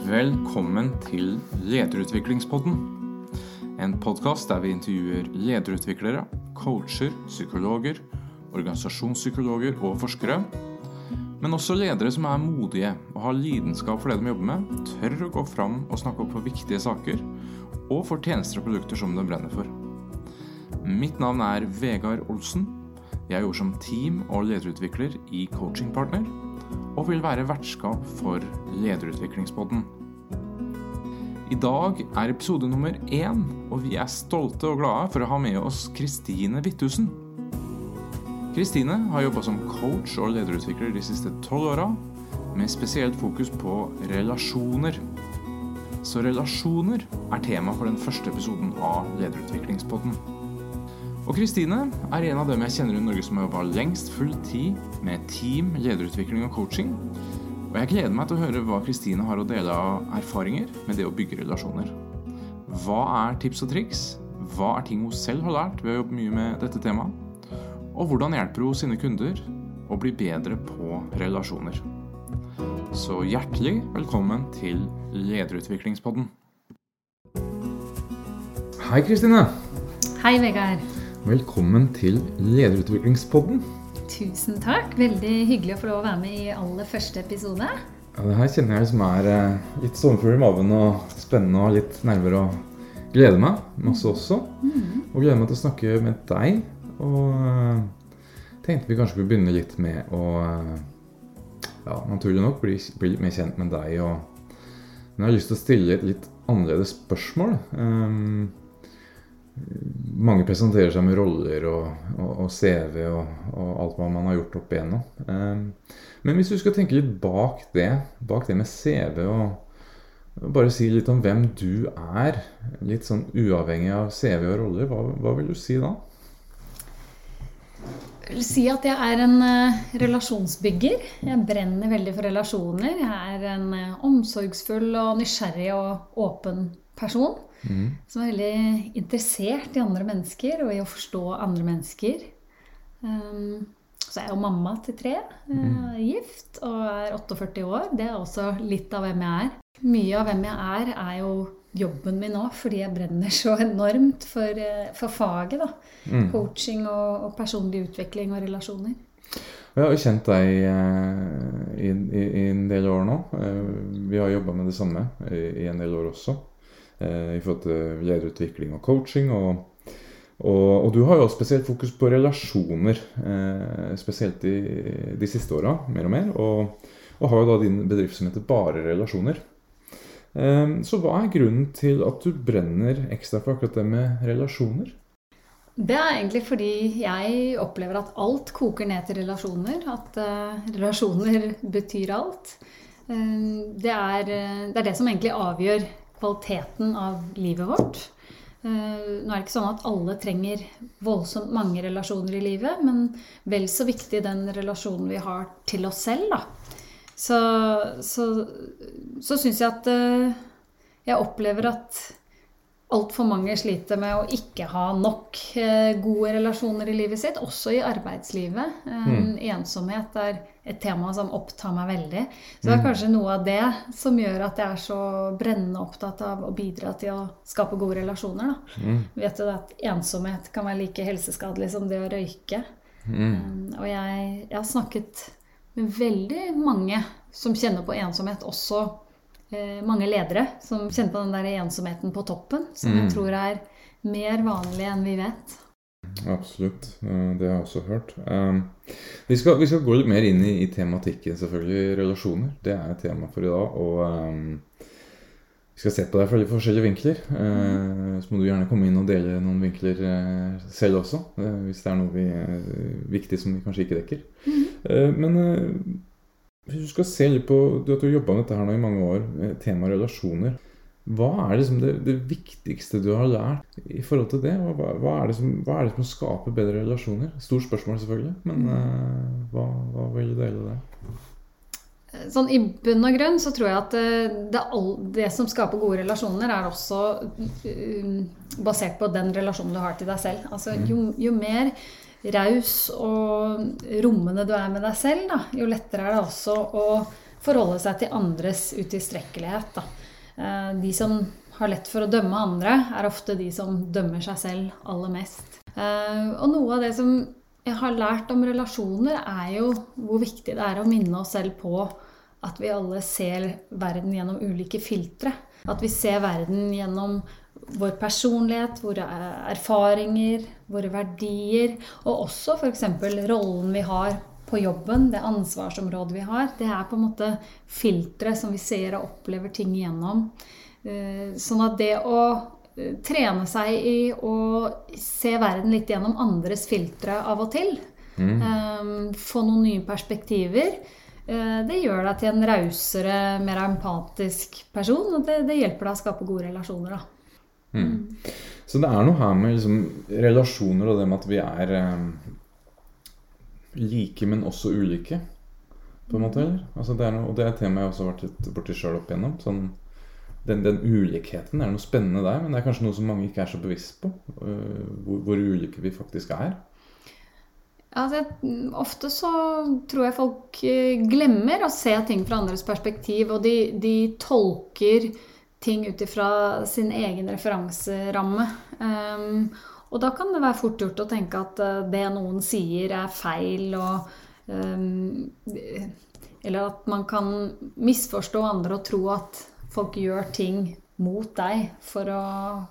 Velkommen til Lederutviklingspodden. En podkast der vi intervjuer lederutviklere, coacher, psykologer, organisasjonspsykologer og forskere. Men også ledere som er modige og har lidenskap for det de jobber med, tør å gå fram og snakke opp for viktige saker, og for tjenester og produkter som de brenner for. Mitt navn er Vegard Olsen. Jeg jobber som team- og lederutvikler i Coachingpartner, og vil være vertskap for Lederutviklingspodden. I dag er episode nummer én, og vi er stolte og glade for å ha med oss Kristine Wittusen. Kristine har jobba som coach og lederutvikler de siste tolv åra, med spesielt fokus på relasjoner. Så relasjoner er tema for den første episoden av Lederutviklingspodden. Og Kristine er en av dem jeg kjenner i Norge som har jobba lengst full tid med team, lederutvikling og coaching. Og jeg gleder meg til å høre hva Kristine har å dele av erfaringer med det å bygge relasjoner. Hva er tips og triks? Hva er ting hun selv har lært ved å jobbe mye med dette temaet? Og hvordan hjelper hun sine kunder å bli bedre på relasjoner? Så hjertelig velkommen til Lederutviklingspodden. Hei, Kristine. Hei, Vegard. Velkommen til Lederutviklingspodden. Tusen takk. Veldig hyggelig å få lov å være med i aller første episode. Ja, det her kjenner jeg som er eh, litt sommerfugl i magen og spennende og litt nerver og gleder meg masse også. Mm. Og gleder meg til å snakke med deg. Og eh, tenkte vi kanskje skulle begynne litt med å eh, ja, naturlig nok bli, bli litt mer kjent med deg. Og, men jeg har lyst til å stille et litt annerledes spørsmål. Um, mange presenterer seg med roller og, og, og CV og, og, alt hva man har gjort opp igjennom. Um, men hvis du skal tenke litt bak det, bak det med CV og bare si litt om hvem du er, litt sånn uavhengig av CV og roller, hva, hva vil du si da? Jeg vil si at jeg er en uh, relasjonsbygger. Jeg brenner veldig for relasjoner. Jeg er en uh, omsorgsfull og nysgjerrig og åpen person. Mm. Som er veldig interessert i andre mennesker og i å forstå andre mennesker. Um, så er jeg jo mamma til tre. Er gift og er 48 år. Det er også litt av hvem jeg er. Mye av hvem jeg er, er jo jobben min nå, fordi jeg brenner så enormt for, eh, for faget. da. Mm. Coaching og, og personlig utvikling og relasjoner. Jeg har jo kjent deg eh, i, i, i en del år nå. Vi har jobba med det samme i, i en del år også. Eh, I forhold til videreutvikling og coaching. Og, og, og du har jo spesielt fokus på relasjoner, eh, spesielt de, de siste åra, mer og mer. Og, og har jo da din bedrift som heter Bare relasjoner. Eh, så hva er grunnen til at du brenner ekstra for akkurat det med relasjoner? Det er egentlig fordi jeg opplever at alt koker ned til relasjoner. At eh, relasjoner betyr alt. Eh, det, er, eh, det er det som egentlig avgjør kvaliteten av livet vårt. Eh, nå er det ikke sånn at alle trenger voldsomt mange relasjoner i livet, men vel så viktig den relasjonen vi har til oss selv, da. Så, så, så syns jeg at eh, jeg opplever at altfor mange sliter med å ikke ha nok eh, gode relasjoner i livet sitt, også i arbeidslivet. Mm. Ensomhet er et tema som opptar meg veldig. Så det er Mm. kanskje noe av det som gjør at jeg er så brennende opptatt av å bidra til å skape gode relasjoner. Da. Mm. Vet du at ensomhet kan være like helseskadelig som det å røyke? Mm. Og jeg, jeg har snakket med veldig mange som kjenner på ensomhet, også mange ledere som kjenner på den der ensomheten på toppen, som Mm. jeg tror er mer vanlig enn vi vet. Absolutt. Eh, Det har jeg også hørt. Um, Vi skal, vi skal gå litt mer inn i, i tematikken, selvfølgelig. Relasjoner. Det er tema for i dag. Og vi skal se på det fra litt forskjellige vinkler. Eh, Så må du gjerne komme inn og dele noen vinkler eh, selv også. eh, Hvis det er noe vi, eh, viktig som vi kanskje ikke dekker. Eh, Men eh, hvis du skal se litt på Du har jobba med dette her nå i mange år, tema relasjoner. Hva er liksom det, det viktigste du har lært i forhold til det? Hva, hva, er det som, hva er det som skaper bedre relasjoner? Stort spørsmål, selvfølgelig. Men eh, hva, hva vil du dele det? Sånn I bunn og grunn så tror jeg at eh, det, det som skaper gode relasjoner, er også eh, basert på den relasjonen du har til deg selv. Altså, jo, jo mer raus og rommende du er med deg selv, da, jo lettere er det også å forholde seg til andres utilstrekkelighet. Da. Eh, de som har lett for å dømme andre, er ofte de som dømmer seg selv aller mest. Eh, og noe av det som jeg har lært om relasjoner, er jo hvor viktig det er å minne oss selv på at vi alle ser verden gjennom ulike filtre. At vi ser verden gjennom vår personlighet, våre erfaringer, våre verdier, og også f.eks. rollen vi har på jobben, det ansvarsområdet vi har. Det er på en måte filtre som vi ser og opplever ting igjennom. Eh, sånn at det å eh, trene seg i å se verden litt gjennom andres filtre av og til, mm. Eh, få noen nye perspektiver, det gjør deg til en rausere, mer empatisk person. Og det, det, hjelper deg å skape gode relasjoner. Mm. Mm. Så det er noe her med liksom, relasjoner og det med at vi er like, men også ulike, på en måte? Altså, det er noe, og det er et tema jeg også har vært borti sjøl opp igjennom. Sånn, den, den, ulikheten, er noe spennende der, men det er kanskje noe som mange ikke er så bevisst på. Uh, hvor, hvor, ulike vi faktisk er. Altså, ofte så tror jeg folk øh, glemmer å se ting fra andres perspektiv, og de, de tolker ting ut ifra sin egen referanseramme. Um, og da kan det være fort gjort å tenke at eh, det noen sier, er feil, og um, Eller at man kan misforstå andre og tro at folk gjør ting mot deg for å,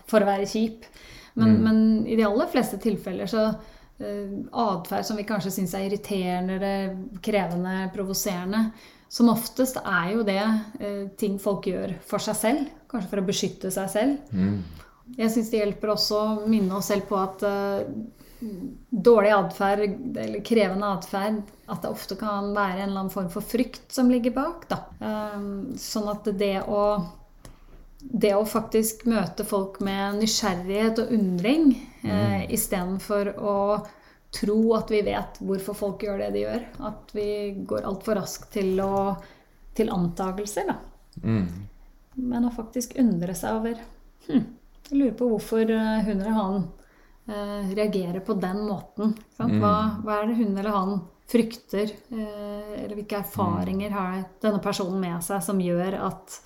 for å være kjip. Men, mm. men, i de aller fleste tilfeller så uh, atferd som vi kanskje syns er irriterende, krevende, provoserende, som oftest er jo det uh, ting folk gjør for seg selv. Kanskje for å beskytte seg selv. Mm. Jeg syns det hjelper også å minne oss selv på at uh, dårlig atferd eller krevende atferd At det ofte kan være en eller annen form for frykt som ligger bak. Da. Um, sånn at det å det å faktisk møte folk med nysgjerrighet og undring mm. eh, istedenfor å tro at vi vet hvorfor folk gjør det de gjør. At vi går altfor raskt til, å, til antakelser, da. Mm. Men å faktisk undre seg over hm, jeg lurer på hvorfor eh, hun eller han eh, reagerer på den måten. Mm. Hva, hva, er det hun eller han frykter? Eh, eller hvilke erfaringer har denne personen med seg som gjør at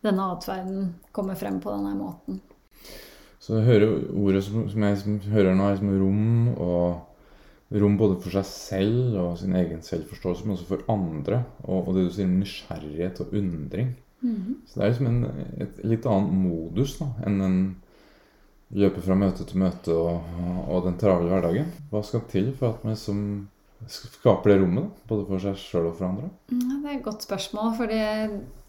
denne atferden kommer frem på denne måten? Så jeg hører ordet som, som jeg som hører nå, er som rom og rom både for seg selv og sin egen selvforståelse, men også for andre. Og, og det du sier nysgjerrighet og undring. Mm. Så det er liksom en, et litt annen modus da, enn en løpe fra møte til møte og, og den travle hverdagen. Hva skal til for at vi som skaper det rommet, da, både for seg sjøl og for andre? Ja, det er et godt spørsmål. For det,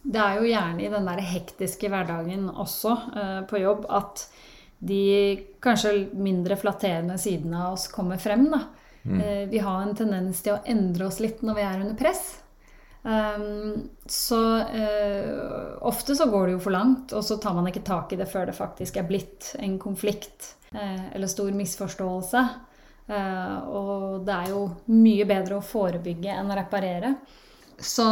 det er jo gjerne i den der hektiske hverdagen også eh, på jobb at de kanskje mindre flatterende sidene av oss kommer frem. da. Mm. Uh, vi har en tendens til å endre oss litt når vi er under press. Um, så uh, ofte så går det jo for langt, og så tar man ikke tak i det før det faktisk er blitt en konflikt uh, eller stor misforståelse. Uh, og det er jo mye bedre å forebygge enn å reparere. Så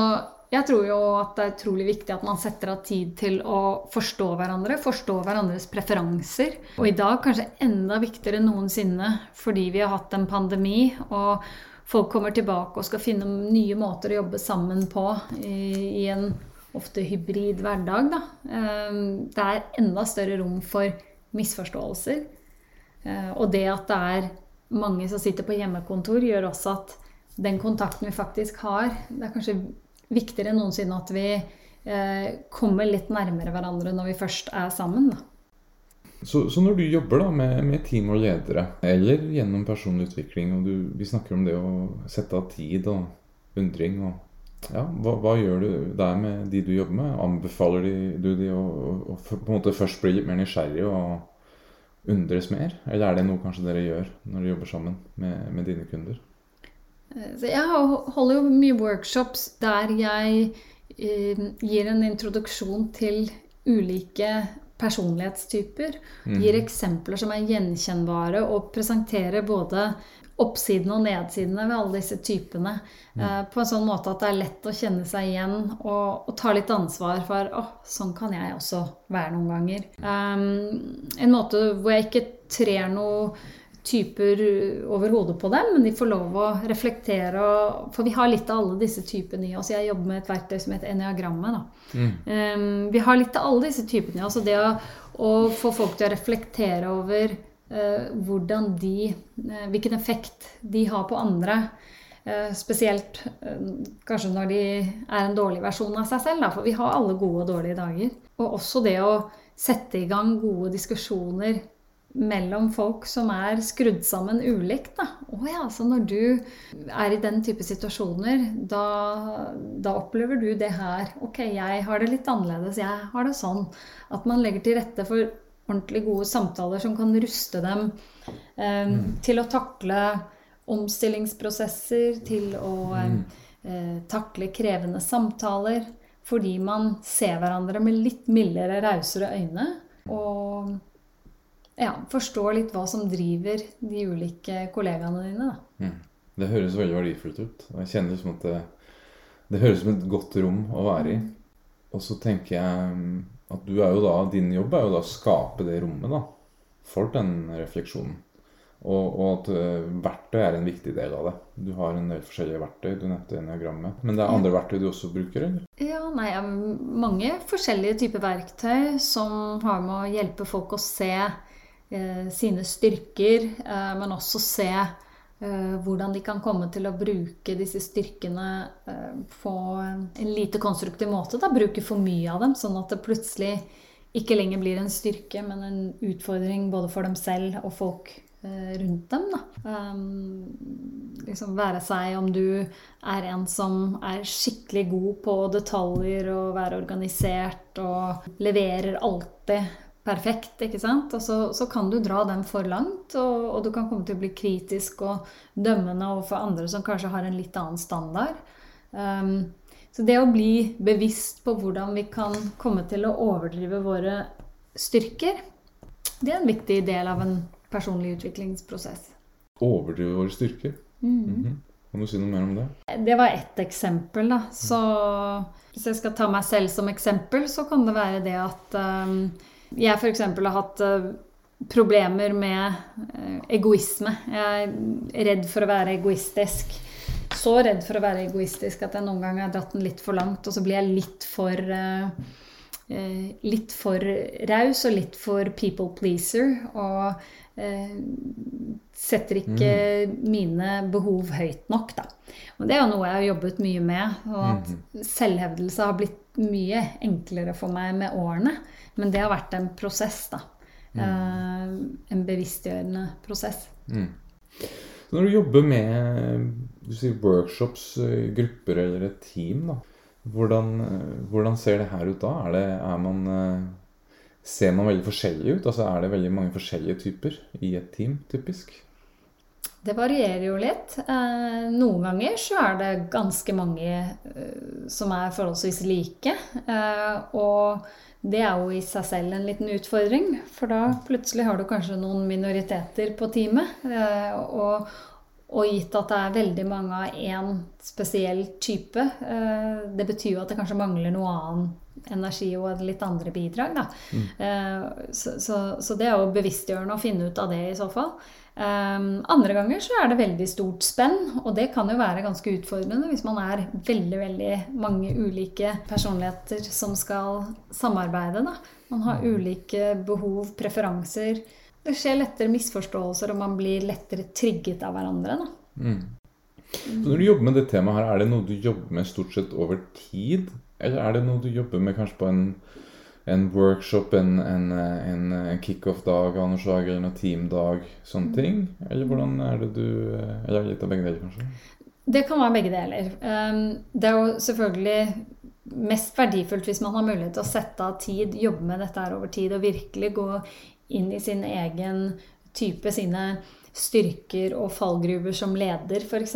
jeg tror jo at det er utrolig viktig at man setter av tid til å forstå hverandre, forstå hverandres preferanser. Og i dag kanskje enda viktigere enn noensinne fordi vi har hatt en pandemi. og folk kommer tilbake og skal finne nye måter å jobbe sammen på i, en ofte hybrid hverdag. Da. Ehm, det er enda større rom for misforståelser. Eh, og det at det er mange som sitter på hjemmekontor, gjør også at den kontakten vi faktisk har Det er kanskje viktigere enn noensinne at vi eh, kommer litt nærmere hverandre når vi først er sammen. Da. Så, så, når du jobber da med, med, team og ledere, eller gjennom personlig utvikling, og du, vi snakker om det å sette av tid og undring og ja, hva, hva, gjør du der med de du jobber med? Anbefaler du de å, å, på en måte først bli litt mer nysgjerrig og undres mer? Eller er det noe kanskje dere gjør når dere jobber sammen med, med dine kunder? Eh, så jeg holder jo mye workshops der jeg eh, gir en introduksjon til ulike personlighetstyper. Mm. Gir eksempler som er gjenkjennbare, og presenterer både oppsidene og nedsidene ved alle disse typene mm. eh, på en sånn måte at det er lett å kjenne seg igjen og, og ta litt ansvar for å, sånn kan jeg også være noen ganger. Um, en måte hvor jeg ikke trer noe typer over hodet på dem, men de får lov å reflektere. Og, for vi har litt av alle disse typene i oss. Jeg jobber med et verktøy som heter eniagrammet. Mm. Um, vi har litt av alle disse typene i oss. Og det å, å, få folk til å reflektere over uh, hvordan de uh, Hvilken effekt de har på andre. Uh, spesielt kanskje når de er en dårlig versjon av seg selv. Da, for vi har alle gode og dårlige dager. Og også det å sette i gang gode diskusjoner mellom folk som er skrudd sammen ulikt. Da. Oh ja, så når du er i den type situasjoner, da, da, opplever du det her. Ok, jeg har det litt annerledes. Jeg har det sånn. At man legger til rette for ordentlig gode samtaler som kan ruste dem eh, mm. til å takle omstillingsprosesser, til å mm. eh, takle krevende samtaler. Fordi man ser hverandre med litt mildere, rausere øyne. Og ja, forstå litt hva som driver de ulike kollegaene dine. Mm. Det høres veldig verdifullt ut. Jeg kjenner som at det, det høres som et godt rom å være i. Og så tenker jeg mm, at du er jo da, din jobb er jo da å skape det rommet da, for den refleksjonen. Og, og, at uh, verktøy er en viktig del av det. Du har en del forskjellige verktøy. Du nevnte eniagrammet. Men det er andre verktøy du også bruker? eller? Ja, nei, Mange forskjellige typer verktøy som har med å hjelpe folk å se Eh, sine styrker, eh, men også se eh, hvordan de kan komme til å bruke disse styrkene på en lite konstruktiv måte. Da. Bruke for mye av dem, sånn at det plutselig ikke lenger blir en styrke, men en utfordring både for dem selv og folk rundt dem. Um, liksom være seg om du er en som er skikkelig god på detaljer og være organisert og leverer alltid perfekt. ikke sant? Og så, så, kan du dra den for langt, og, og, du kan komme til å bli kritisk og dømmende overfor andre som kanskje har en litt annen standard. Um, så det å bli bevisst på hvordan vi kan komme til å overdrive våre styrker, det er en viktig del av en personlig utviklingsprosess. Overdrive våre styrker? Mm. Mm -hmm. Kan du si noe mer om det? Det var ett eksempel. da. Så hvis jeg skal ta meg selv som eksempel, så kan det være det at um, jeg f.eks. har hatt eh, problemer med eh, egoisme. Jeg er redd for å være egoistisk. Så redd for å være egoistisk at jeg noen ganger har dratt den litt for langt, og så blir jeg litt for uh, litt for raus og litt for people pleaser. Og setter ikke mm. mine behov høyt nok, da. Og det er jo noe jeg har jobbet mye med. Og at mm. selvhevdelse har blitt mye enklere for meg med årene. Men det har vært en prosess, da. Mm. Uh, en bevisstgjørende prosess. Mm. Når du jobber med du sier workshops, eh, grupper eller et team, da, hvordan, eh, hvordan ser det her ut da? Er, det, er man, ser man veldig forskjellig ut? Altså Er det veldig mange forskjellige typer i et team, typisk? Det varierer jo litt. Noen ganger så er det ganske mange som er forholdsvis like. Og det er jo i seg selv en liten utfordring. For da plutselig har du kanskje noen minoriteter på teamet. Eh, og, og gitt at det er veldig mange av én spesiell type, eh, det betyr jo at det kanskje mangler noe annen energi og litt andre bidrag. Da. Mm. Eh, så, så, så, det er jo bevisstgjørende å finne ut av det i så fall. Um, andre ganger så er det veldig stort spenn, og det kan jo være ganske utfordrende hvis man er veldig veldig mange ulike personligheter som skal samarbeide. Da. Man har mm. ulike behov, preferanser. Det skjer lettere misforståelser, og man blir lettere trigget av hverandre. Mm. Så når du jobber med det temaet her, er det noe du jobber med stort sett over tid? Eller er det noe du jobber med kanskje på en en workshop, en, en, en kickoff-dag av noe slag, eller en teamdag, sånne ting? Eller hvordan er det du Eller litt av begge deler, kanskje? Det kan være begge deler. Um, det er jo selvfølgelig mest verdifullt hvis man har mulighet til å sette av tid, jobbe med dette her over tid og virkelig gå inn i sin egen type, sine styrker og fallgruver som leder, f.eks.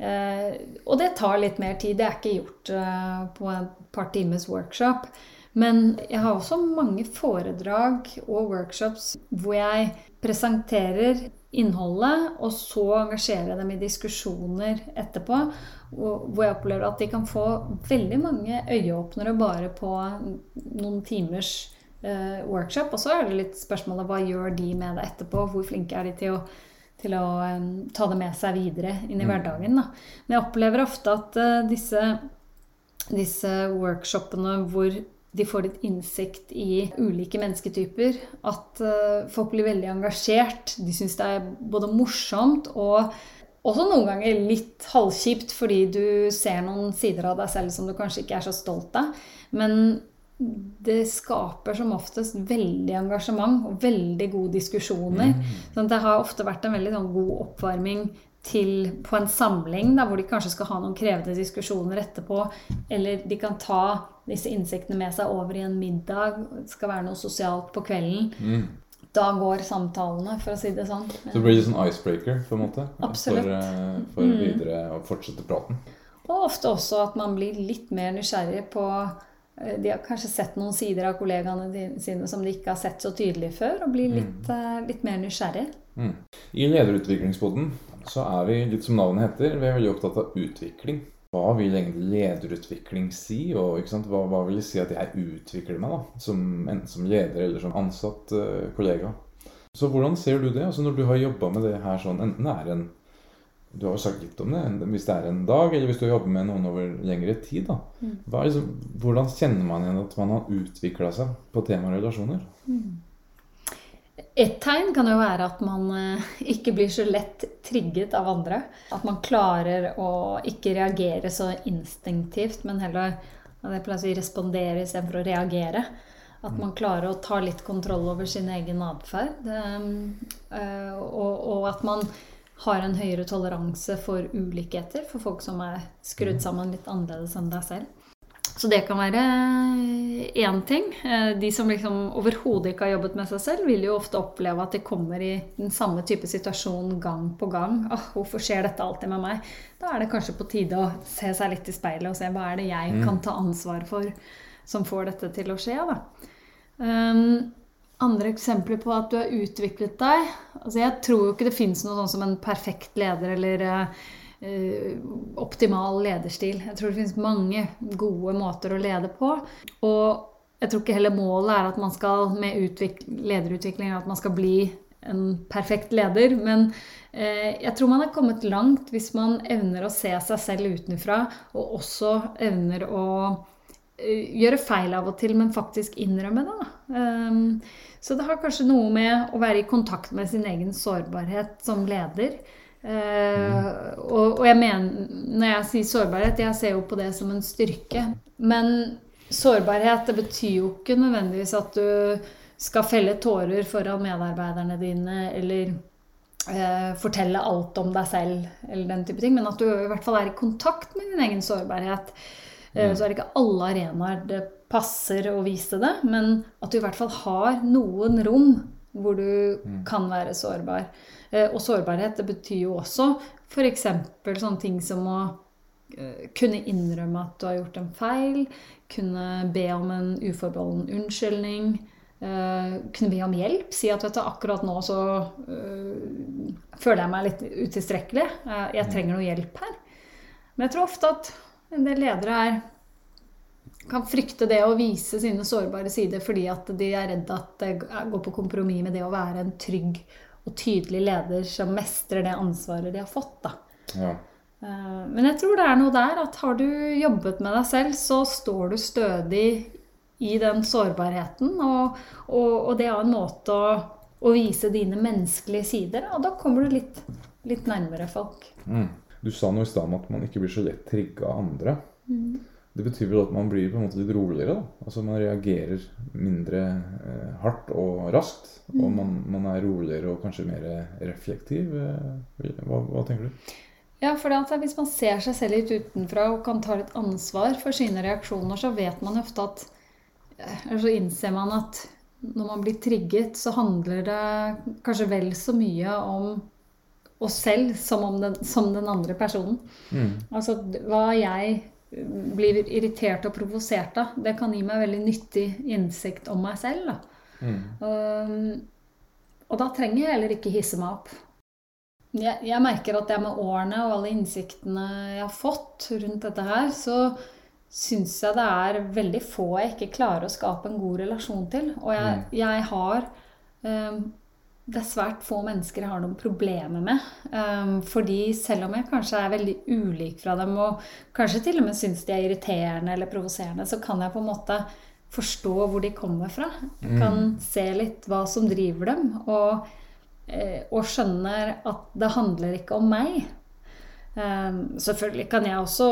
Uh, og det tar litt mer tid. Det er ikke gjort uh, på et par times workshop. Men jeg har også mange foredrag og workshops hvor jeg presenterer innholdet, og så engasjerer jeg dem i diskusjoner etterpå. Hvor jeg opplever at de kan få veldig mange øyeåpnere bare på noen timers eh, workshop. Og så er det litt spørsmålet hva gjør de med det etterpå? Hvor flinke er de til å, til å ta det med seg videre inn i Mm. hverdagen? Da. Men jeg opplever ofte at eh, disse, disse workshopene hvor de får litt innsikt i ulike mennesketyper. At eh, folk blir veldig engasjert. De syns det er både morsomt og også noen ganger litt halvkjipt fordi du ser noen sider av deg selv som du kanskje ikke er så stolt av. Men det skaper som oftest veldig engasjement og veldig gode diskusjoner. Sånn det har ofte vært en veldig sånn god oppvarming til, på en samling da, hvor de kanskje skal ha noen krevende diskusjoner etterpå. Eller de kan ta disse innsiktene med seg over i en middag. Det skal være noe sosialt på kvelden. Mm. Da går samtalene, for å si det sånn. Så det blir litt sånn icebreaker, på en måte? Absolutt. For, eh, for Mm. videre å fortsette praten. Og ofte også at man blir litt mer nysgjerrig på De har kanskje sett noen sider av kollegaene sine som de ikke har sett så tydelig før, og blir litt, eh, litt mer nysgjerrig. Mm. I lederutviklingsboden så er vi, litt som navnet heter, vi er veldig opptatt av utvikling. Hva vil egentlig lederutvikling si? Og hva, hva vil det si at jeg utvikler meg, da? Som, enten som leder eller som ansatt uh, kollega. Så hvordan ser du det? Altså Når du har jobba med det her sånn, enten det er en Du har jo sagt litt om det. Hvis det er en dag, eller hvis du jobber med noen over lengre tid. da. Er liksom, hvordan kjenner man igjen at man har utvikla seg på temaet relasjoner? Et tegn kan jo være at man eh, ikke blir så lett trigget av andre. At man klarer å ikke reagere så instinktivt, men heller det pleier å si, respondere istedenfor å reagere. At man klarer å ta litt kontroll over sin egen atferd. eh, Og, og at man har en høyere toleranse for ulikheter, for folk som er skrudd sammen litt annerledes enn deg selv. Så det kan være én ting. Eh, De som liksom overhodet ikke har jobbet med seg selv, vil jo ofte oppleve at de kommer i den samme type situasjon gang på gang. Åh, 'Hvorfor skjer dette alltid med meg?' Da er det kanskje på tide å se seg litt i speilet og se hva er det jeg kan ta ansvar for som får dette til å skje. da. Um, andre eksempler på at du har utviklet deg altså Jeg tror jo ikke det fins noe sånn som en perfekt leder eller eh, optimal lederstil. Jeg tror det finnes mange gode måter å lede på. Og jeg tror ikke heller målet er at man skal med lederutvikling at man skal bli en perfekt leder. Men eh, jeg tror man er kommet langt hvis man evner å se seg selv utenfra, og også evner å gjøre feil av og til, men faktisk innrømme det. Da. Um, så det har kanskje noe med å være i kontakt med sin egen sårbarhet som leder. Eh, og, og jeg mener, når jeg sier sårbarhet, jeg ser jo på det som en styrke. Men sårbarhet det betyr jo ikke nødvendigvis at du skal felle tårer foran medarbeiderne dine, eller eh, fortelle alt om deg selv, eller den type ting. Men at du i hvert fall er i kontakt med din egen sårbarhet. Eh, Så er det ikke alle arenaer det passer å vise det, men at du i hvert fall har noen rom hvor du kan være sårbar. Eh, Og sårbarhet det betyr jo også f.eks. sånne ting som å eh, kunne innrømme at du har gjort en feil, kunne be om en uforbeholden unnskyldning, Uh, kunne be om hjelp. Si at vet du, akkurat nå så uh, føler jeg meg litt utilstrekkelig. Uh, jeg trenger noe hjelp her. Men jeg tror ofte at en del ledere er kan frykte det å vise sine sårbare sider fordi at de er redd at det går på kompromiss med det å være en trygg og tydelig leder som mestrer det ansvaret de har fått. Ja. Eh, Men jeg tror det er noe der at har du jobbet med deg selv, så står du stødig i den sårbarheten. Og, og, og det er en måte å, å vise dine menneskelige sider, og da kommer du litt, litt nærmere folk. Mm. Du sa noe i stad om at man ikke blir så lett trigga av andre. Det betyr vel at man blir på en måte litt roligere? da? Altså Man reagerer mindre eh, hardt og raskt. Og man, man er roligere og kanskje mer reflektiv. Eh, hva, hva tenker du? Ja, for hvis man ser seg selv litt utenfra og kan ta litt ansvar for sine reaksjoner, så vet man ofte at Eller så innser man at når man blir trigget, så handler det kanskje vel så mye om oss selv som om den, som den andre personen. Mm. Altså hva jeg blir irritert og provosert av, det kan gi meg veldig nyttig innsikt om meg selv. Da. Mm. Um, og da trenger jeg heller ikke hisse meg opp. Jeg, jeg merker at jeg med årene og alle innsiktene jeg har fått rundt dette her, så syns jeg det er veldig få jeg ikke klarer å skape en god relasjon til. Og jeg, Mm. jeg har eh, Det er svært få mennesker jeg har noen problemer med. Um, fordi selv om jeg kanskje er veldig ulik fra dem, og kanskje til og med syns de er irriterende eller provoserende, så kan jeg på en måte forstå hvor de kommer fra. Jeg kan se litt hva som driver dem, og, eh, og skjønner at det handler ikke om meg. Um, selvfølgelig kan jeg også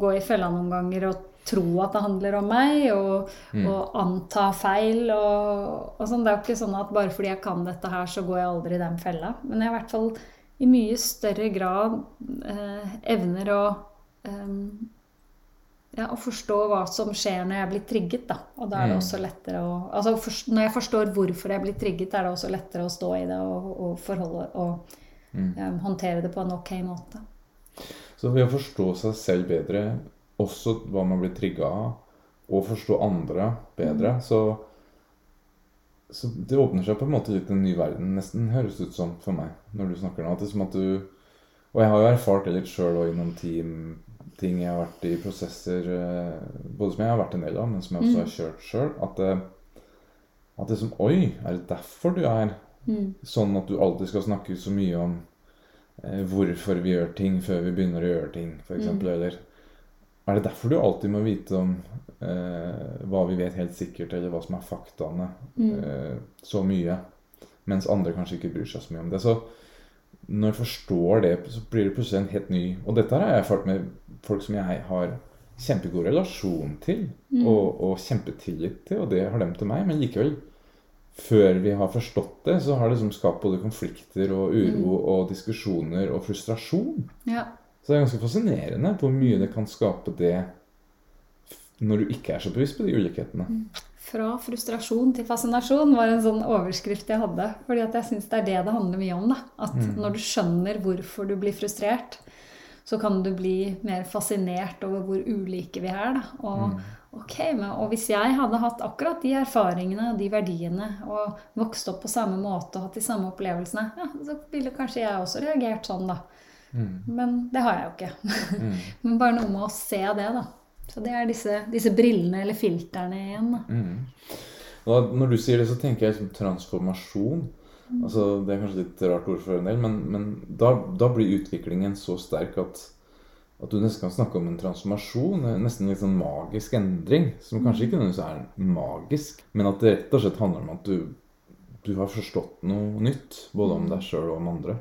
gå i fella noen ganger og tro at det handler om meg, og, og anta feil. Og, og sånn. Det er jo ikke sånn at bare fordi jeg kan dette her, så går jeg aldri i den fella. Men jeg i hvert fall i mye større grad eh, evner å eh, ja, å forstå hva som skjer når jeg blir trigget. Da. Og da er det Mm. også lettere å altså, for, Når jeg forstår hvorfor jeg blir trigget, er det også lettere å stå i det og, og forholde og em, håndtere det på en ok måte. Så ved å forstå seg selv bedre, også hva man blir trigga av, og forstå andre bedre, så, så det åpner seg på en måte litt en ny verden, nesten høres ut som for meg, når du snakker nå. At det er som at du Og jeg har jo erfart det litt sjøl og innom team, ting jeg har vært i prosesser eh, Både som jeg har vært en del av, men som jeg også har kjørt sjøl. At, det- at det er som Oi, er det derfor du er sånn at du alltid skal snakke så mye om eh, hvorfor vi gjør ting før vi begynner å gjøre ting, f.eks. Mm. Eller er det derfor du alltid må vite om eh, hva vi vet helt sikkert, eller hva som er faktaene, Mm. eh, så mye, mens andre kanskje ikke bryr seg så mye om det? Så når jeg forstår det, så blir det plutselig en helt ny Og dette har jeg erfart med folk som jeg har kjempegod relasjon til, og, og kjempetillit til, og det har dem til meg, men likevel før vi har forstått det, så har det liksom skapt både konflikter og uro og diskusjoner og frustrasjon. Ja. Så det er ganske fascinerende hvor mye det kan skape det når du ikke er så bevisst på de ulikhetene. Fra frustrasjon til fascinasjon var en sånn overskrift jeg hadde. Fordi at jeg syns det er det det handler mye om. da. At når du skjønner hvorfor du blir frustrert, så kan du bli mer fascinert over hvor ulike vi er. da. Og, ok, men, og hvis jeg hadde hatt akkurat de erfaringene og de verdiene, og vokst opp på samme måte og hatt de samme opplevelsene, ja, så ville kanskje jeg også reagert sånn, da. Men det har jeg jo ikke. men bare noe med å se det, da. Så det er disse, disse brillene eller filterne igjen. da. Mm. Da, når du sier det, så tenker jeg som transformasjon. Altså, det er kanskje litt rart ord for en del, men, men da, da blir utviklingen så sterk at, at du nesten kan snakke om en transformasjon. eh, Nesten en litt sånn magisk endring. Som kanskje ikke nødvendigvis er magisk, men at det rett og slett handler om at du, du har forstått noe nytt. Både om deg sjøl og om andre.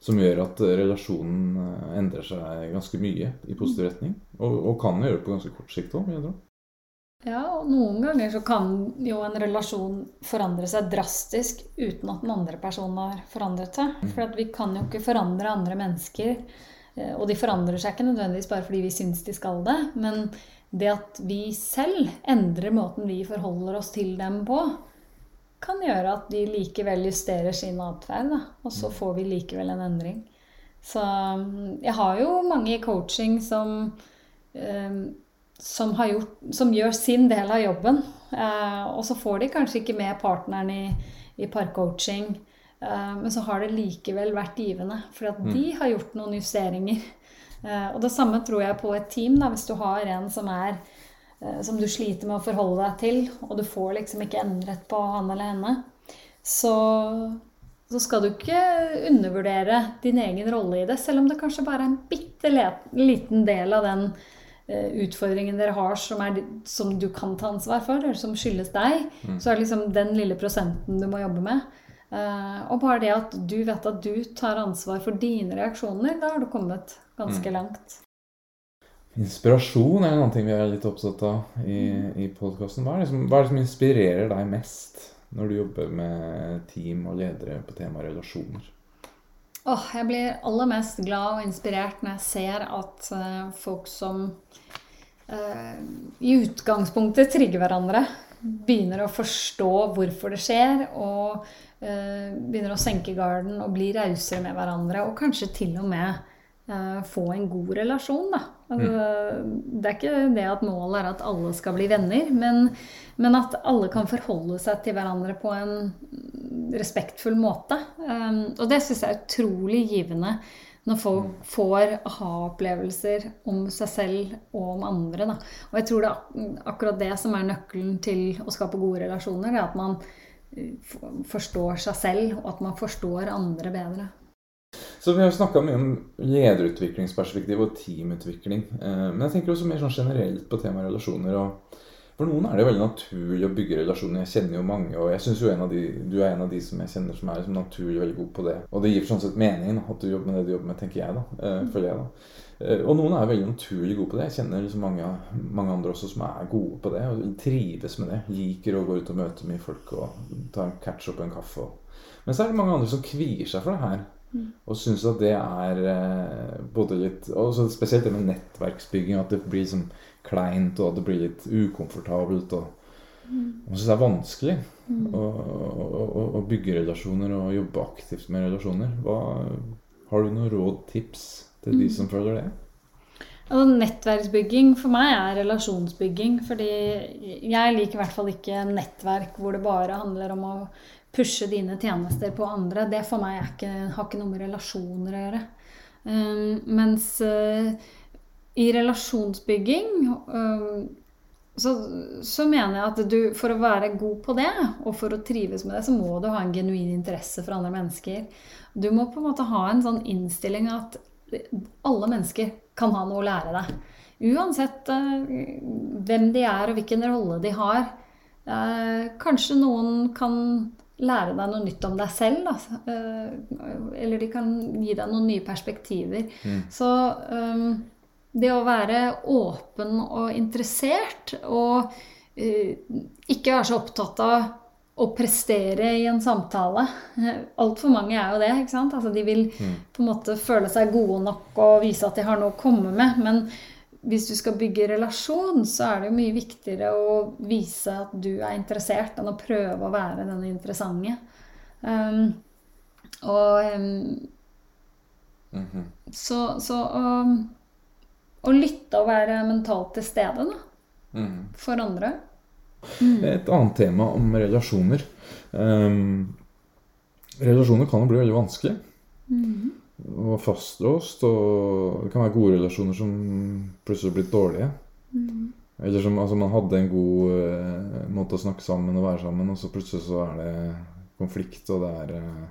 Som gjør at eh, relasjonen eh, endrer seg ganske mye i positiv retning. Og, og kan gjøre det på ganske kort sikt òg, vil. Ja, og noen ganger så kan jo en relasjon forandre seg drastisk uten at den andre personen har forandret seg. For at vi kan jo ikke forandre andre mennesker. eh, Og de forandrer seg ikke nødvendigvis bare fordi vi syns de skal det. Men det at vi selv endrer måten vi forholder oss til dem på, kan gjøre at de likevel justerer sin atferd. Og så får vi likevel en endring. Så mm, jeg har jo mange i coaching som eh, som, har gjort, som gjør sin del av jobben. Eh, og så får de kanskje ikke med partneren i, i parcoaching, eh, men så har det likevel vært givende. For at de har gjort noen justeringer. Eh, og det samme tror jeg på et team. Da, hvis du har en som er som du sliter med å forholde deg til, og du får liksom ikke endret på han eller henne, så, så skal du ikke undervurdere din egen rolle i det, selv om det kanskje bare er en bitte liten del av den eh, utfordringen dere har som, er, som du kan ta ansvar for, eller som skyldes deg, så er det liksom den lille prosenten du må jobbe med. Eh, og bare det at du vet at du tar ansvar for dine reaksjoner, da har du kommet ganske langt. Inspirasjon er en annen ting vi er litt opptatt av i, i podkasten. Hva, er det som- hva er det som inspirerer deg mest når du jobber med team og ledere på temaet relasjoner? Oh, jeg blir aller mest glad og inspirert når jeg ser at uh, folk som uh, i utgangspunktet trigger hverandre, begynner å forstå hvorfor det skjer, og uh, begynner å senke garden og bli rausere med hverandre, og kanskje til og med få en god relasjon, da. Altså, Det er ikke det at målet er at alle skal bli venner, men, men at alle kan forholde seg til hverandre på en respektfull måte. Um, og det syns jeg er utrolig givende Når folk får aha-opplevelser om seg selv og om andre. Da. Og jeg tror det er akkurat det som er nøkkelen til å skape gode relasjoner. Er at man eh, forstår seg selv, og at man forstår andre bedre. Så Vi har snakka mye om lederutviklingsperspektiv og teamutvikling. Eh, men jeg tenker også mer sånn generelt på temaet relasjoner. og For noen er det veldig naturlig å bygge relasjoner. Jeg kjenner jo mange, og jeg synes jo en av de, du er en av de som jeg kjenner som er liksom naturlig veldig god på det. Og det gir sånn sett mening at du jobber med det du jobber med, tenker jeg da. Eh, føler jeg da. Eh, og noen er veldig naturlig gode på det. Jeg kjenner liksom mange, mange, andre også som er gode på det og trives med det. Liker å gå ut og møte mye folk og ta en catch up og en kaffe. Men så er det mange andre som kvier seg for det her. Og syns at det er eh, både litt og Spesielt det med nettverksbygging. At det blir liksom kleint, og at det blir litt ukomfortabelt. Og, og syns det er vanskelig mm. å, å, å, bygge relasjoner og jobbe aktivt med relasjoner. Hva, har du noen råd, tips til de som føler det? Altså, nettverksbygging for meg er relasjonsbygging. Fordi jeg liker i hvert fall ikke nettverk hvor det bare handler om å pushe dine tjenester på andre, det for meg ikke, har ikke noe med relasjoner å gjøre. Um, mens uh, i relasjonsbygging um, så, så, mener jeg at du for å være god på det, og for å trives med det, så må du ha en genuin interesse for andre mennesker. Du må på en måte ha en sånn innstilling at alle mennesker kan ha noe å lære deg. Uansett uh, hvem de er og hvilken rolle de har. Uh, kanskje noen kan lære deg noe nytt om deg selv. Da. Eh, eller de kan gi deg noen nye perspektiver. Mm. Så um, det å være åpen og interessert, og uh, ikke være så opptatt av å prestere i en samtale Altfor mange er jo det. ikke sant? Altså, de vil mm. på en måte føle seg gode nok og vise at de har noe å komme med. men hvis du skal bygge relasjon, så er det jo mye viktigere å vise at du er interessert, enn å prøve å være denne interessante. Um, og um, mm -hmm. Så, så å, å, lytte og være mentalt til stede da, mm. for andre. Mm. Et annet tema om relasjoner. Um, relasjoner kan jo bli veldig vanskelig. Mm og fastlåst. Og det kan være gode relasjoner som plutselig har blitt dårlige. Mm. Eller som altså, man hadde en god uh, måte å snakke sammen og være sammen, og så plutselig så er det konflikt, og det er uh,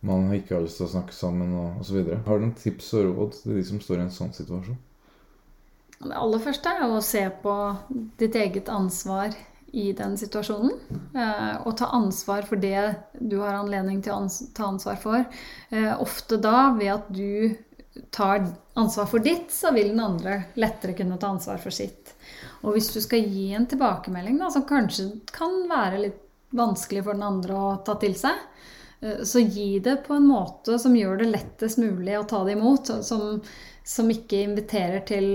Man har ikke har lyst til å snakke sammen, og osv. Har du noen tips og råd til de som står i en sånn situasjon? Det aller første er å se på ditt eget ansvar i den situasjonen. Eh, og ta ansvar for det du har anledning til å ta ansvar for. Eh, ofte da ved at du tar ansvar for ditt, så vil den andre lettere kunne ta ansvar for sitt. Og hvis du skal gi en tilbakemelding da, som kanskje kan være litt vanskelig for den andre å ta til seg, så gi det på en måte som gjør det lettest mulig å ta det imot. Som, som ikke inviterer til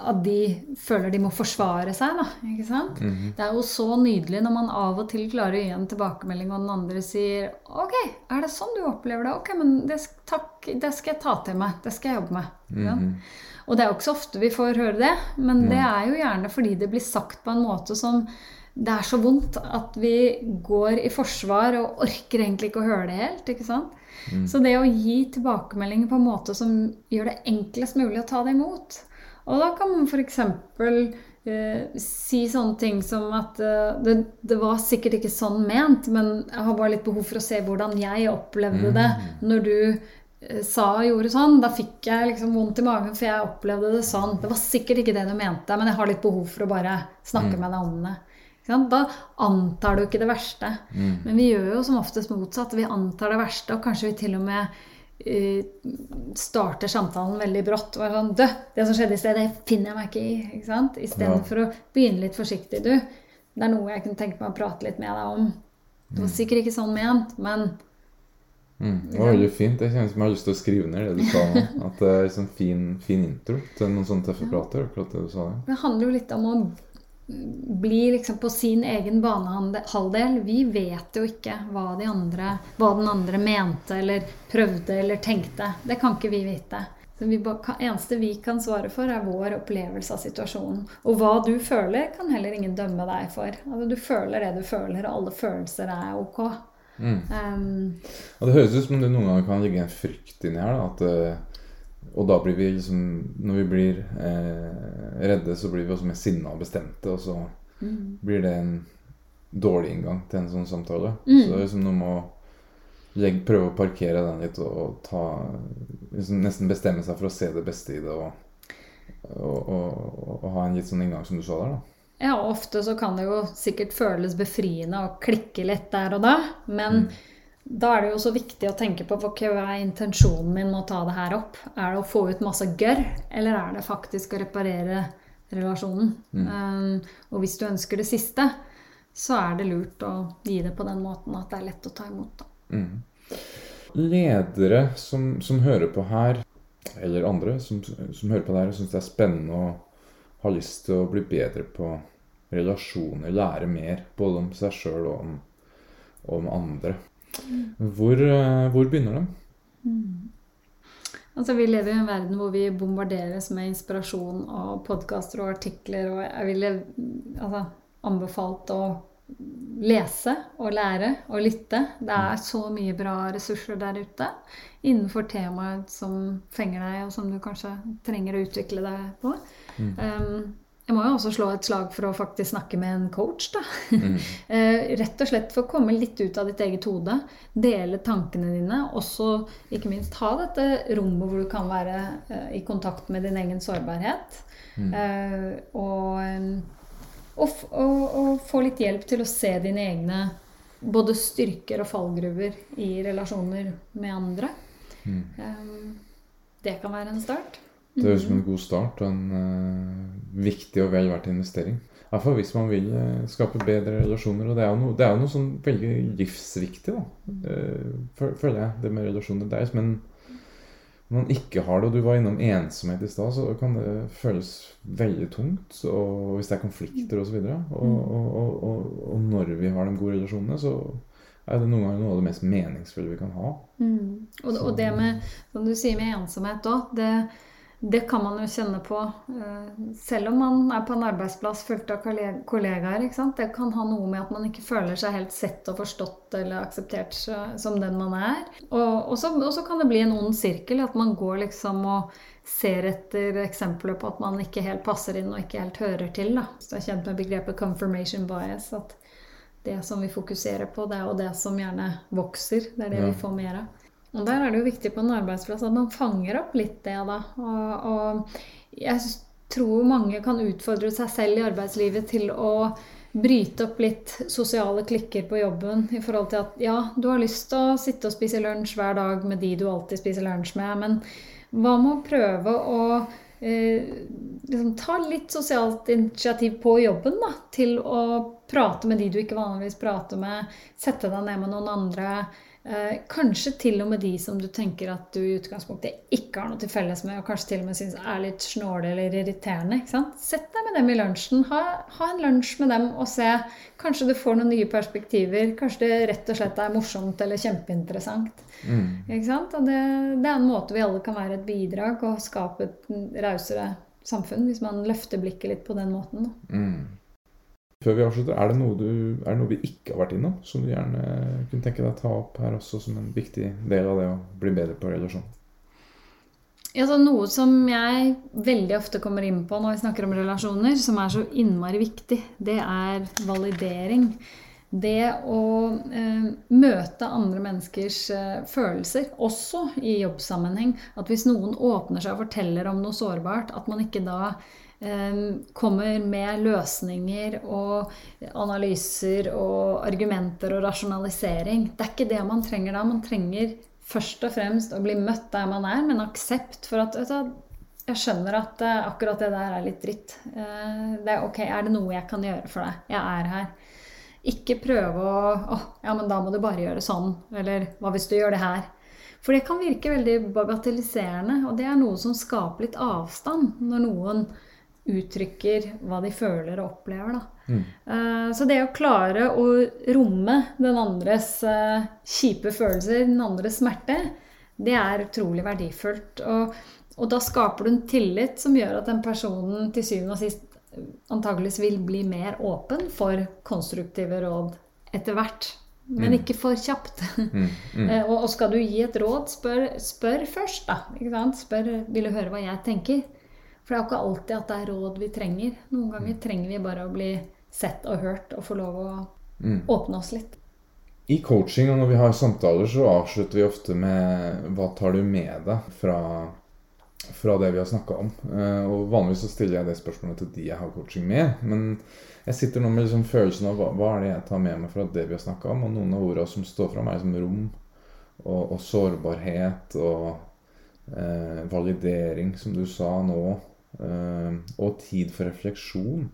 at de føler de må forsvare seg. Da, ikke sant? Mm -hmm. Det er jo så nydelig når man av og til klarer å gi en tilbakemelding, og den andre sier 'Ok, er det sånn du opplever det? Ok, men det, takk, det skal jeg ta til meg. Det skal jeg jobbe med.' Mm -hmm. Og det er jo ikke så ofte vi får høre det, men det er jo gjerne fordi det blir sagt på en måte som det er så vondt at vi går i forsvar og orker egentlig ikke å høre det helt. ikke sant? Mm. Så det å gi tilbakemeldinger på en måte som gjør det enklest mulig å ta det imot Og da kan man f.eks. Eh, si sånne ting som at eh, det, det, var sikkert ikke sånn ment, men jeg har bare litt behov for å se hvordan jeg opplevde det mm. når du eh, sa og gjorde sånn. Da fikk jeg liksom vondt i magen, for jeg opplevde det sånn. Det var sikkert ikke det du mente, men jeg har litt behov for å bare snakke mm. med deg om det. Da antar du ikke det verste. Mm. Men vi gjør jo som oftest motsatt. Vi antar det verste, og kanskje vi til og med uh, starter samtalen veldig brått. Og er sånn, Dø, det som skjedde i sted, det finner jeg meg ikke i. ikke sant? Istedenfor ja. å begynne litt forsiktig. Du, det er noe jeg kunne tenke meg å prate litt med deg om. Det var mm. sikkert ikke sånn ment, men mm. Det var veldig fint. Jeg kjenner som jeg har lyst til å skrive ned det du sa nå. At det er en sånn fin, fin intro til noen sånne tøffe prater. akkurat Det du sa. Det handler jo litt om å blir liksom på sin egen banehalvdel. Vi vet jo ikke hva, de andre, hva, den andre mente eller prøvde eller tenkte. Det kan ikke vi vite. Så vi eneste vi kan svare for, er vår opplevelse av situasjonen. Og hva du føler, kan heller ingen dømme deg for. Altså, du føler det du føler, og alle følelser er ok. Mm. Um, og det høres ut som det noen ganger kan ligge en frykt inni her. Da, at, eh, og da blir vi liksom Når vi blir eh, redde, så blir vi også mer sinna og bestemte, og så mm. blir det en dårlig inngang til en sånn samtale. Mm. Så det er liksom noe med å legge, prøve å parkere den litt og ta liksom Nesten bestemme seg for å se det beste i det og, og, og, og ha en litt sånn inngang som du sa der, da. Ja, ofte så kan det jo sikkert føles befriende å klikke litt der og da. Men mm. Da er det jo så viktig å tenke på hva er intensjonen min med å ta det her opp. Er det å få ut masse gørr, eller er det faktisk å reparere relasjonen? Mm. Um, og hvis du ønsker det siste, så er det lurt å gi det på den måten at det er lett å ta imot. Mm. Ledere som, som, hører på her, eller andre som, som hører på det her og syns det er spennende og har lyst til å bli bedre på relasjoner, lære mer både om seg sjøl og om, om, andre. Hvor, eh, hvor begynner det? Mm. Altså, vi lever i en verden hvor vi bombarderes med inspirasjon og podkaster og artikler. Og jeg ville altså, anbefalt å lese og lære og lytte. Det er så mye bra ressurser der ute innenfor temaet som fenger deg, og som du kanskje trenger å utvikle deg på. Mm. Um, jeg må jo også slå et slag for å faktisk snakke med en coach. da. Mm. Eh, rett og slett for å komme litt ut av ditt eget hode. Dele tankene dine. Også ikke minst ha dette rommet hvor du kan være uh, i kontakt med din egen sårbarhet. Mm. Uh, og, og, og, og, få litt hjelp til å se dine egne både styrker og fallgruver i relasjoner med andre. Mm. Det kan være en start. Det høres ut som en god start og en uh, viktig og vel verdt investering. I hvert fall hvis man vil uh, skape bedre relasjoner. Og det er jo noe, det er jo noe sånn veldig livsviktig, da. Uh, føler jeg, det med relasjoner. Det er som en når man ikke har det, og du var innom ensomhet i stad, så kan det føles veldig tungt. Og hvis det er konflikter osv. Og, så og, og, og, og når vi har de gode relasjonene, så er det noen ganger noe av det mest meningsfulle vi kan ha. Mm. Og, og, det med, som du sier med ensomhet òg, det kan man jo kjenne på eh, selv om man er på en arbeidsplass fullt av kollegaer. Det kan ha noe med at man ikke føler seg helt sett og forstått eller akseptert som den man er. Og så kan det bli en ond sirkel, at man går liksom og ser etter eksempler på at man ikke helt passer inn og ikke helt hører til. Da. Så jeg er kjent med begrepet 'confirmation bias'. At det som vi fokuserer på, det er jo det som gjerne vokser. Det er det ja. vi får mer av. Og der er det jo viktig på en arbeidsplass at man fanger opp litt det, da. Og, og jeg tror mange kan utfordre seg selv i arbeidslivet til å bryte opp litt sosiale klikker på jobben i forhold til at ja, du har lyst til å sitte og spise lunsj hver dag med de du alltid spiser lunsj med, men hva med å prøve å eh, liksom, ta litt sosialt initiativ på jobben, da, til å prate med de du ikke vanligvis prater med, sette deg ned med noen andre. Eh, kanskje til og med de som du tenker at du i utgangspunktet ikke har noe til felles med, og kanskje til og med syns er litt snåle eller irriterende. Sett deg med dem i lunsjen. Ha, ha, en lunsj med dem og se. Kanskje du får noen nye perspektiver. Kanskje det rett og slett er morsomt eller kjempeinteressant. Mm. Ikke sant? Og det, det, er en måte vi alle kan være et bidrag og skape et rausere samfunn, hvis man løfter blikket litt på den måten. Mm. Før vi avslutter, er det, noe du, er det noe vi ikke har vært innom, som du gjerne kunne tenke deg å ta opp her også som en viktig del av det å bli bedre på relasjon? Ja, så noe som jeg veldig ofte kommer inn på når vi snakker om relasjoner, som er så innmari viktig, det er validering. Det å eh, møte andre menneskers eh, følelser, også i jobbsammenheng. At hvis noen åpner seg og forteller om noe sårbart, at man ikke da kommer med løsninger og analyser og argumenter og rasjonalisering. Det er ikke det man trenger da. Man trenger først og fremst å bli møtt der man er, med en aksept for at du, jeg skjønner at uh, akkurat det der er litt dritt. Uh, det er ok, er det noe jeg kan gjøre for deg? Jeg er her. Ikke prøve å Å, ja, men da må du bare gjøre sånn. Eller hva hvis du gjør det her? For det kan virke veldig bagatelliserende, og det er noe som skaper litt avstand når noen uttrykker hva de føler og opplever. Mm. Uh, så det å klare å romme den andres uh, kjipe følelser, den andres smerte, det er utrolig verdifullt. Og, og, da skaper du en tillit som gjør at den personen til syvende og sist antageligvis vil bli mer åpen for konstruktive råd etter hvert. men ikke for kjapt. Mm. Mm. Eh, og, og skal du gi et råd, spør, spør først, da. Spør vil du høre hva jeg tenker. For det er jo ikke alltid at det er råd vi trenger. Noen ganger trenger vi bare å bli sett og hørt og få lov å Mm. åpne oss litt. I coaching og når vi har samtaler, så avslutter vi ofte med hva tar du med deg fra, fra det vi har snakka om. Eh, Og vanligvis så stiller jeg det spørsmålet til de jeg har coaching med. Men jeg sitter nå med liksom følelsen av hva, hva er det jeg tar med meg fra det vi har snakka om. Og noen av ordene som står fram, er liksom rom og, og sårbarhet og eh, validering, som du sa nå. Eh, og tid for refleksjon.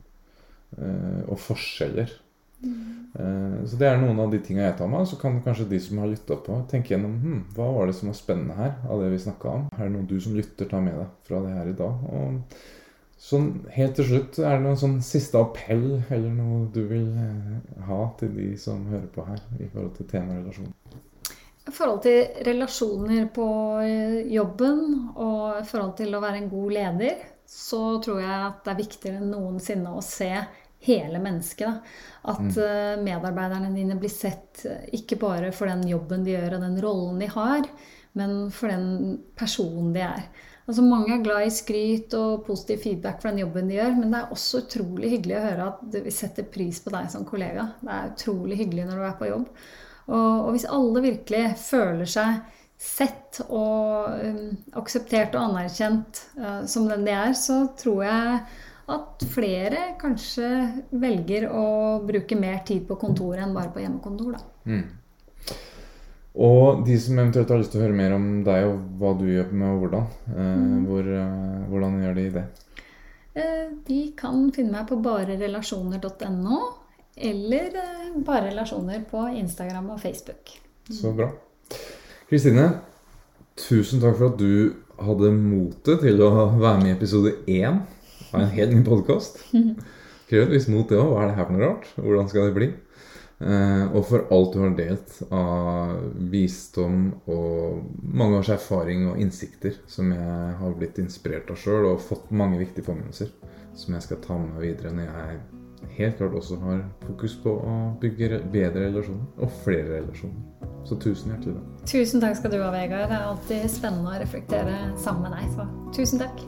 Eh, og forskjeller. Mm. Så det er noen av de tingene jeg tar med. Så kan kanskje de som har lytta på, tenke gjennom hm, hva var det som var spennende her av det vi snakka om. Er det noe du som lytter tar med deg fra det her i dag? Og sånn helt til slutt, er det noen sånn siste appell eller noe du vil ha til de som hører på her i forhold til temaet relasjon? I forhold til relasjoner på jobben og i forhold til å være en god leder, så tror jeg at det er viktigere enn noensinne å se hele mennesket. At mm. medarbeiderne dine blir sett eh, ikke bare for den jobben de gjør og den rollen de har, men for den personen de er. Altså Mange er glad i skryt og positiv feedback for den jobben de gjør, men det er også utrolig hyggelig å høre at vi setter pris på deg som kollega. Det er utrolig hyggelig når du er på jobb. Og, og hvis alle virkelig føler seg sett og um, akseptert og anerkjent uh, som den de er, så tror jeg at flere kanskje velger å bruke mer tid på kontoret enn bare på hjemmekontor. Da. Og de som eventuelt har lyst til å høre mer om deg og hva du gjør med og hvordan, eh, hvor, uh, hvordan gjør de det? Eh, De kan finne meg på barerelasjoner.no, eller barerelasjoner Bare relasjoner på Instagram og Facebook. Så bra. Kristine, tusen takk for at du hadde motet til å være med i episode én av en helt ny podkast. Krever et visst mot, det òg. Hva er det her for noe rart? Hvordan skal det bli? Eh, og for alt du har delt av visdom og mange års erfaring og innsikter som jeg har blitt inspirert av sjøl, og fått mange viktige påminnelser som jeg skal ta med videre når jeg helt klart også har fokus på å bygge bedre relasjoner og flere relasjoner. Så tusen hjertelig takk. Tusen takk skal du ha, Vegard. Det er alltid spennende å reflektere sammen med deg. Så tusen takk.